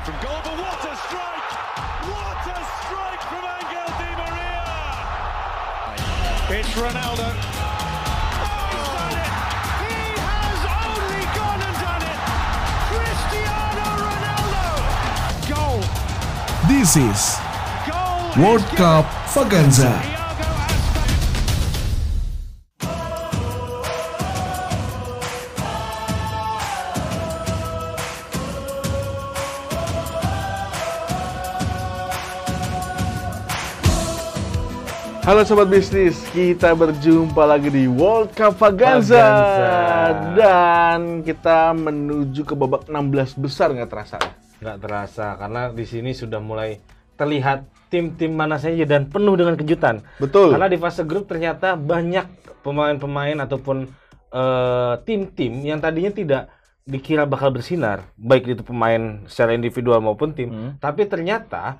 away from goal, but what a strike! What a strike from Angel Di Maria! It's Ronaldo. Oh, he's done it! He has only gone and done it! Cristiano Ronaldo! Goal! This is Goal! World is Cup given. Halo sobat bisnis, kita berjumpa lagi di World Cup Vaganza, dan kita menuju ke babak 16 besar nggak terasa. nggak terasa karena di sini sudah mulai terlihat tim-tim mana saja dan penuh dengan kejutan. Betul. Karena di fase grup ternyata banyak pemain-pemain ataupun eh, tim-tim yang tadinya tidak dikira bakal bersinar, baik itu pemain secara individual maupun tim, Hmm. tapi ternyata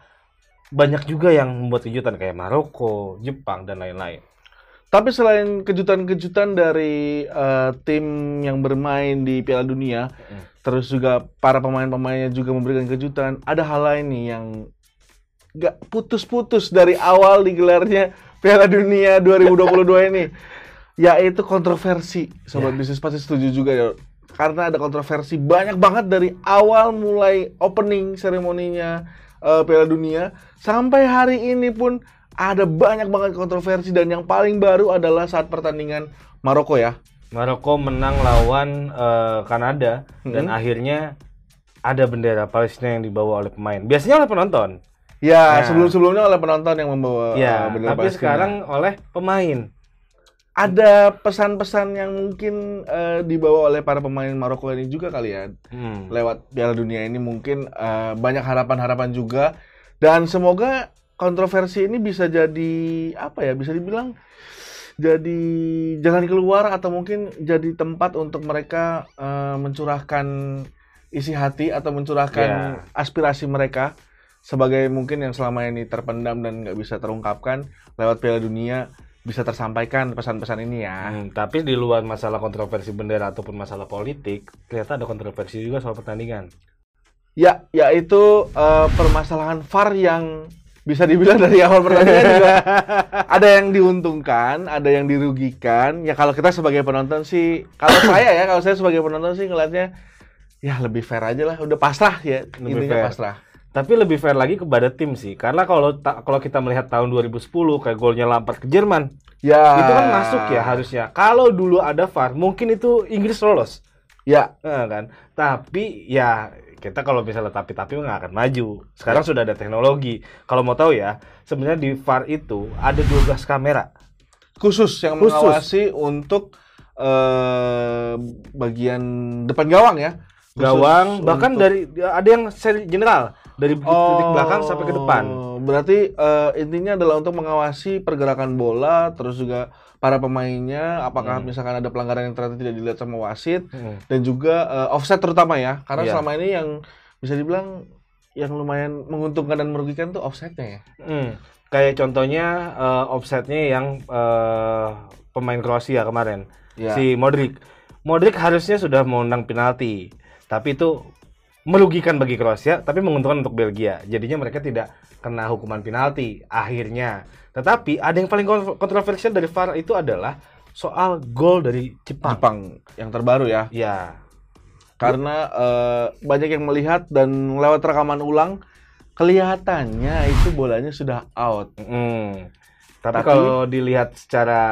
banyak juga yang membuat kejutan kayak Maroko, Jepang dan lain-lain. Tapi selain kejutan-kejutan dari eh, tim yang bermain di Piala Dunia, terus juga para pemain-pemainnya juga memberikan kejutan, ada hal lain nih yang nggak putus-putus dari awal digelarnya Piala Dunia 2022 ini, yaitu kontroversi. Sobat bisnis pasti setuju juga ya, karena ada kontroversi banyak banget dari awal mulai opening seremoninya eh, Piala Dunia sampai hari ini pun ada banyak banget kontroversi dan yang paling baru adalah saat pertandingan Maroko ya. Maroko menang lawan eh, Kanada dan Hmm. akhirnya ada bendera Palestina yang dibawa oleh pemain. Biasanya oleh penonton. Ya, Nah. sebelum-sebelumnya oleh penonton yang membawa eh, Ya, bendera tapi Palestina. sekarang oleh pemain. Ada pesan-pesan yang mungkin eh, dibawa oleh para pemain Maroko ini juga kali ya Hmm. lewat Piala Dunia ini mungkin eh, banyak harapan-harapan juga dan semoga kontroversi ini bisa jadi apa ya bisa dibilang jadi jalan keluar atau mungkin jadi tempat untuk mereka eh, mencurahkan isi hati atau mencurahkan Ya. aspirasi mereka sebagai mungkin yang selama ini terpendam dan nggak bisa terungkapkan lewat Piala Dunia bisa tersampaikan pesan-pesan ini ya. Hmm, tapi di luar masalah kontroversi bendera ataupun masalah politik, ternyata ada kontroversi juga soal pertandingan. Ya, yaitu eh, permasalahan VAR yang bisa dibilang dari awal pertandingan juga ada yang diuntungkan, ada yang dirugikan. Ya kalau kita sebagai penonton sih, kalau saya ya, kalau saya sebagai penonton sih ngelihatnya ya lebih fair aja lah, udah pasrah ya, Lebih intinya fair. pasrah. Tapi lebih fair lagi kepada tim sih, karena kalau ta- kalau kita melihat tahun 2010 kayak golnya Lampard ke Jerman, Ya. itu kan masuk ya harusnya. Kalau dulu ada VAR, mungkin itu Inggris lolos. Ya, Eh, kan. Tapi ya kita kalau misalnya tapi-tapi nggak akan maju. Sekarang sudah ada teknologi. Kalau mau tahu ya, sebenarnya di VAR itu ada 12 kamera. khusus yang Khusus. mengawasi untuk eh bagian depan gawang ya. Khusus Gawang bahkan untuk- dari ada yang seri general dari titik belakang sampai ke depan. Oh, Berarti eh, intinya adalah untuk mengawasi pergerakan bola, terus juga para pemainnya, apakah Hmm. misalkan ada pelanggaran yang ternyata tidak dilihat sama wasit, Hmm. dan juga eh, offset terutama ya, karena Iya. selama ini yang bisa dibilang yang lumayan menguntungkan dan merugikan tuh offsetnya ya. Hmm. Kayak contohnya eh, offsetnya yang eh, pemain Kroasia kemarin, Ya. si Modric. Modric harusnya sudah menang penalti, tapi itu merugikan bagi Kroasia, tapi menguntungkan untuk Belgia. Jadinya mereka tidak kena hukuman penalti akhirnya. Tetapi ada yang paling kon- kontroversial dari VAR itu adalah soal gol dari Jepang. Jepang yang terbaru ya. Ya, Karena eh, banyak yang melihat dan lewat rekaman ulang kelihatannya itu bolanya sudah out. mm. tapi, Tapi- kalau dilihat secara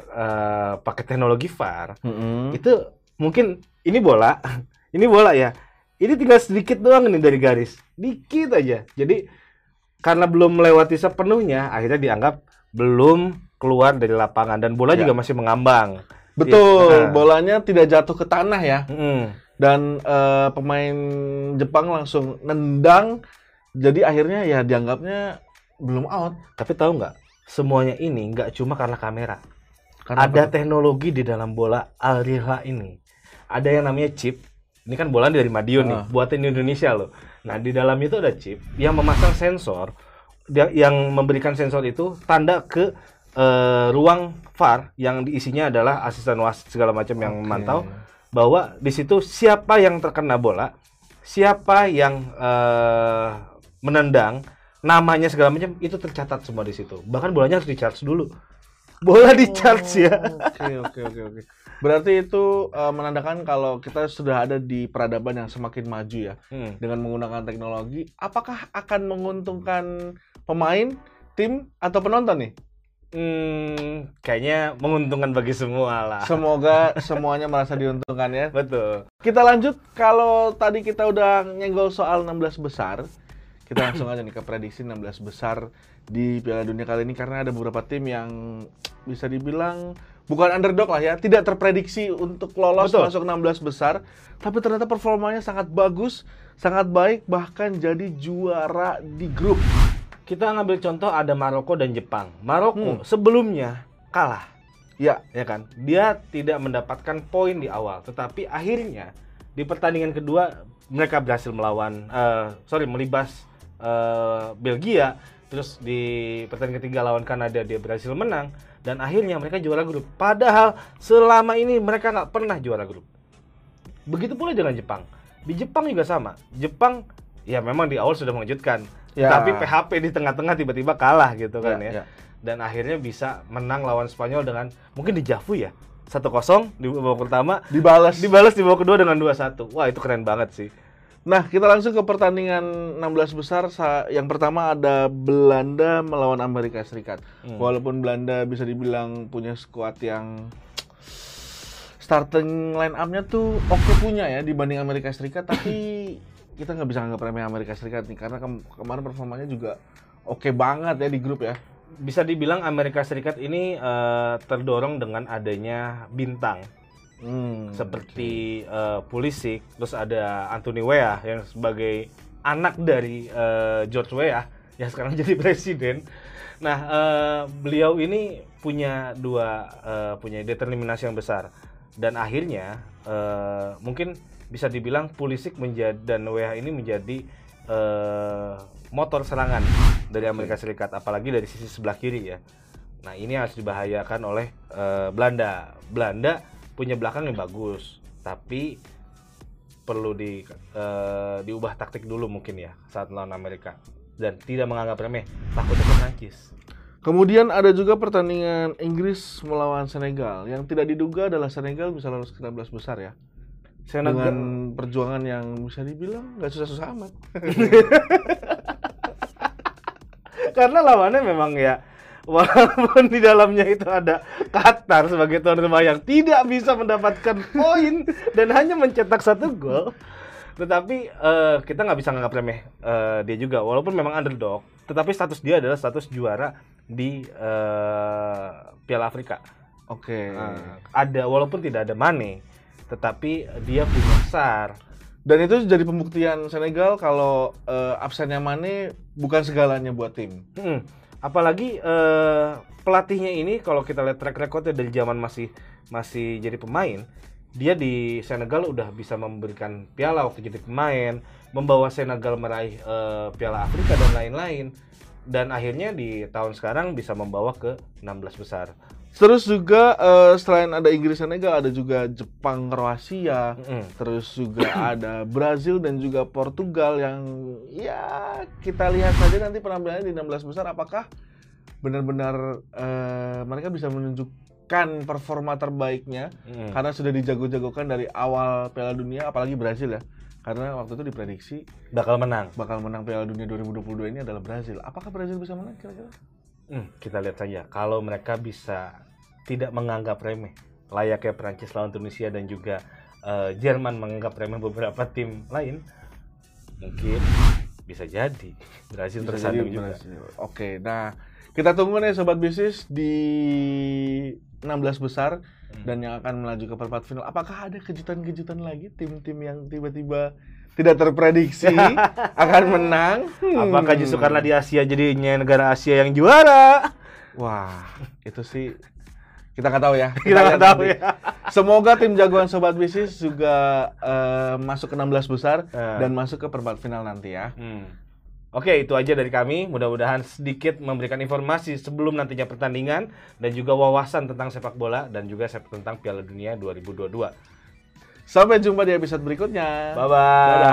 eh, pakai teknologi VAR, Mm-mm. itu mungkin ini bola, ini bola ya. Ini tinggal sedikit doang nih dari garis, dikit aja. Jadi karena belum melewati sepenuhnya, akhirnya dianggap belum keluar dari lapangan dan bola Ya. juga masih mengambang. Betul, Iya. bolanya tidak jatuh ke tanah ya. Mm. Dan eh, pemain Jepang langsung nendang. Jadi akhirnya ya dianggapnya belum out. Tapi tahu nggak? Semuanya ini nggak cuma karena kamera. Karena ada apa? teknologi di dalam bola Alriha ini. Ada yang namanya chip. Ini kan bola dari Madiun nih, Ah. buatan Indonesia loh. Nah, di dalam itu ada chip yang memasang sensor yang memberikan sensor itu tanda ke eh, ruang VAR yang diisinya adalah asisten wasit segala macam yang memantau bahwa di situ siapa yang terkena bola, siapa yang eh, menendang, namanya segala macam itu tercatat semua di situ. Bahkan bolanya harus di-charge dulu. Bola di-charge ya. Oke oke oke oke. Berarti itu eh, menandakan kalau kita sudah ada di peradaban yang semakin maju ya Hmm. dengan menggunakan teknologi. Apakah akan menguntungkan pemain, tim atau penonton nih? Hmm, kayaknya menguntungkan bagi semua lah. Semoga semuanya merasa diuntungkan ya. Betul. Kita lanjut kalau tadi kita udah nyenggol soal 16 besar, kita langsung aja nih ke prediksi 16 besar di Piala Dunia kali ini karena ada beberapa tim yang bisa dibilang bukan underdog lah ya, tidak terprediksi untuk lolos Betul. masuk 16 besar, tapi ternyata performanya sangat bagus, sangat baik bahkan jadi juara di grup. Kita ngambil contoh ada Maroko dan Jepang. Maroko Hmm. sebelumnya kalah, Ya, ya kan? Dia tidak mendapatkan poin di awal, tetapi akhirnya di pertandingan kedua mereka berhasil melawan, eh, sorry, melibas eh, Belgia. Terus di pertandingan ketiga lawan Kanada dia berhasil menang dan akhirnya mereka juara grup. Padahal selama ini mereka nggak pernah juara grup. Begitu pula dengan Jepang. Di Jepang juga sama. Jepang ya memang di awal sudah mengejutkan. Ya. Tapi PHP di tengah-tengah tiba-tiba kalah gitu kan Ya, ya. ya. Dan akhirnya bisa menang lawan Spanyol dengan mungkin di Javu ya. 1-0 di babak pertama, dibalas. dibalas di babak kedua dengan 2-1. Wah, itu keren banget sih. Nah, kita langsung ke pertandingan 16 besar. Sa- Yang pertama ada Belanda melawan Amerika Serikat. Hmm. Walaupun Belanda bisa dibilang punya skuad yang starting line up-nya tuh oke punya ya dibanding Amerika Serikat, tapi kita nggak bisa nganggap remeh Amerika Serikat nih karena kem- kemarin performanya juga oke banget ya di grup ya. Bisa dibilang Amerika Serikat ini eh, terdorong dengan adanya bintang Hmm, seperti eh, Pulisic, terus ada Anthony Weah yang sebagai anak dari eh, George Weah yang sekarang jadi presiden. Nah, eh, beliau ini punya dua eh, punya determinasi yang besar dan akhirnya eh, mungkin bisa dibilang Pulisic menjadi dan Weah ini menjadi eh, motor serangan dari Amerika Serikat, apalagi dari sisi sebelah kiri ya. Nah ini harus dibahayakan oleh eh, Belanda. Belanda punya belakang yang bagus, tapi perlu di eh, diubah taktik dulu mungkin ya saat melawan Amerika dan tidak menganggap remeh takutnya Prancis. Kemudian ada juga pertandingan Inggris melawan Senegal. Yang tidak diduga adalah Senegal bisa lolos ke 16 besar ya. Senegal Dengan perjuangan yang bisa dibilang nggak susah-susah amat. karena lawannya memang ya walaupun di dalamnya itu ada Qatar sebagai tuan rumah yang tidak bisa mendapatkan poin dan hanya mencetak satu gol tetapi eh, kita nggak bisa nganggap remeh eh, dia juga. Walaupun memang underdog tetapi status dia adalah status juara di eh, Piala Afrika. Oke. Nah, ada walaupun tidak ada Mane tetapi dia punya Sar Dan itu jadi pembuktian Senegal kalau eh, absennya Mane bukan segalanya buat tim. Mm. Apalagi eh, pelatihnya ini kalau kita lihat track recordnya dari zaman masih masih jadi pemain, dia di Senegal udah bisa memberikan piala waktu jadi pemain, membawa Senegal meraih eh, Piala Afrika dan lain-lain. Dan akhirnya di tahun sekarang bisa membawa ke 16 besar. Terus juga eh, selain ada Inggris Senegal ada juga Jepang Kroasia, Mm-mm. terus juga ada Brazil dan juga Portugal yang ya kita lihat saja nanti penampilannya di 16 besar apakah benar-benar eh, mereka bisa menunjukkan performa terbaiknya Mm. karena sudah dijago-jagokan dari awal Piala Dunia apalagi Brazil ya. Karena waktu itu diprediksi Bakal menang. bakal menang Piala Dunia 2022 ini adalah Brazil. Apakah Brazil bisa menang kira-kira? Hmm, kita lihat saja kalau mereka bisa tidak menganggap remeh layaknya Prancis lawan Tunisia dan juga eh, Jerman menganggap remeh beberapa tim lain mungkin bisa jadi Bisa tersandung juga. Oke, nah kita tunggu nih sobat bisnis di 16 besar Hmm. dan yang akan melaju ke perempat final. Apakah ada kejutan-kejutan lagi tim-tim yang tiba-tiba tidak terprediksi akan menang? Hmm. apakah justru karena di Asia jadinya negara Asia yang juara Wah, itu sih kita nggak tahu ya. kita nggak tahu nanti. ya Semoga tim jagoan sobat bisnis juga eh, masuk ke 16 besar Eh. dan masuk ke perempat final nanti ya. Hmm. Oke, itu aja dari kami. Mudah-mudahan sedikit memberikan informasi sebelum nantinya pertandingan dan juga wawasan tentang sepak bola dan juga tentang Piala Dunia 2022. Sampai jumpa di episode berikutnya. Bye bye.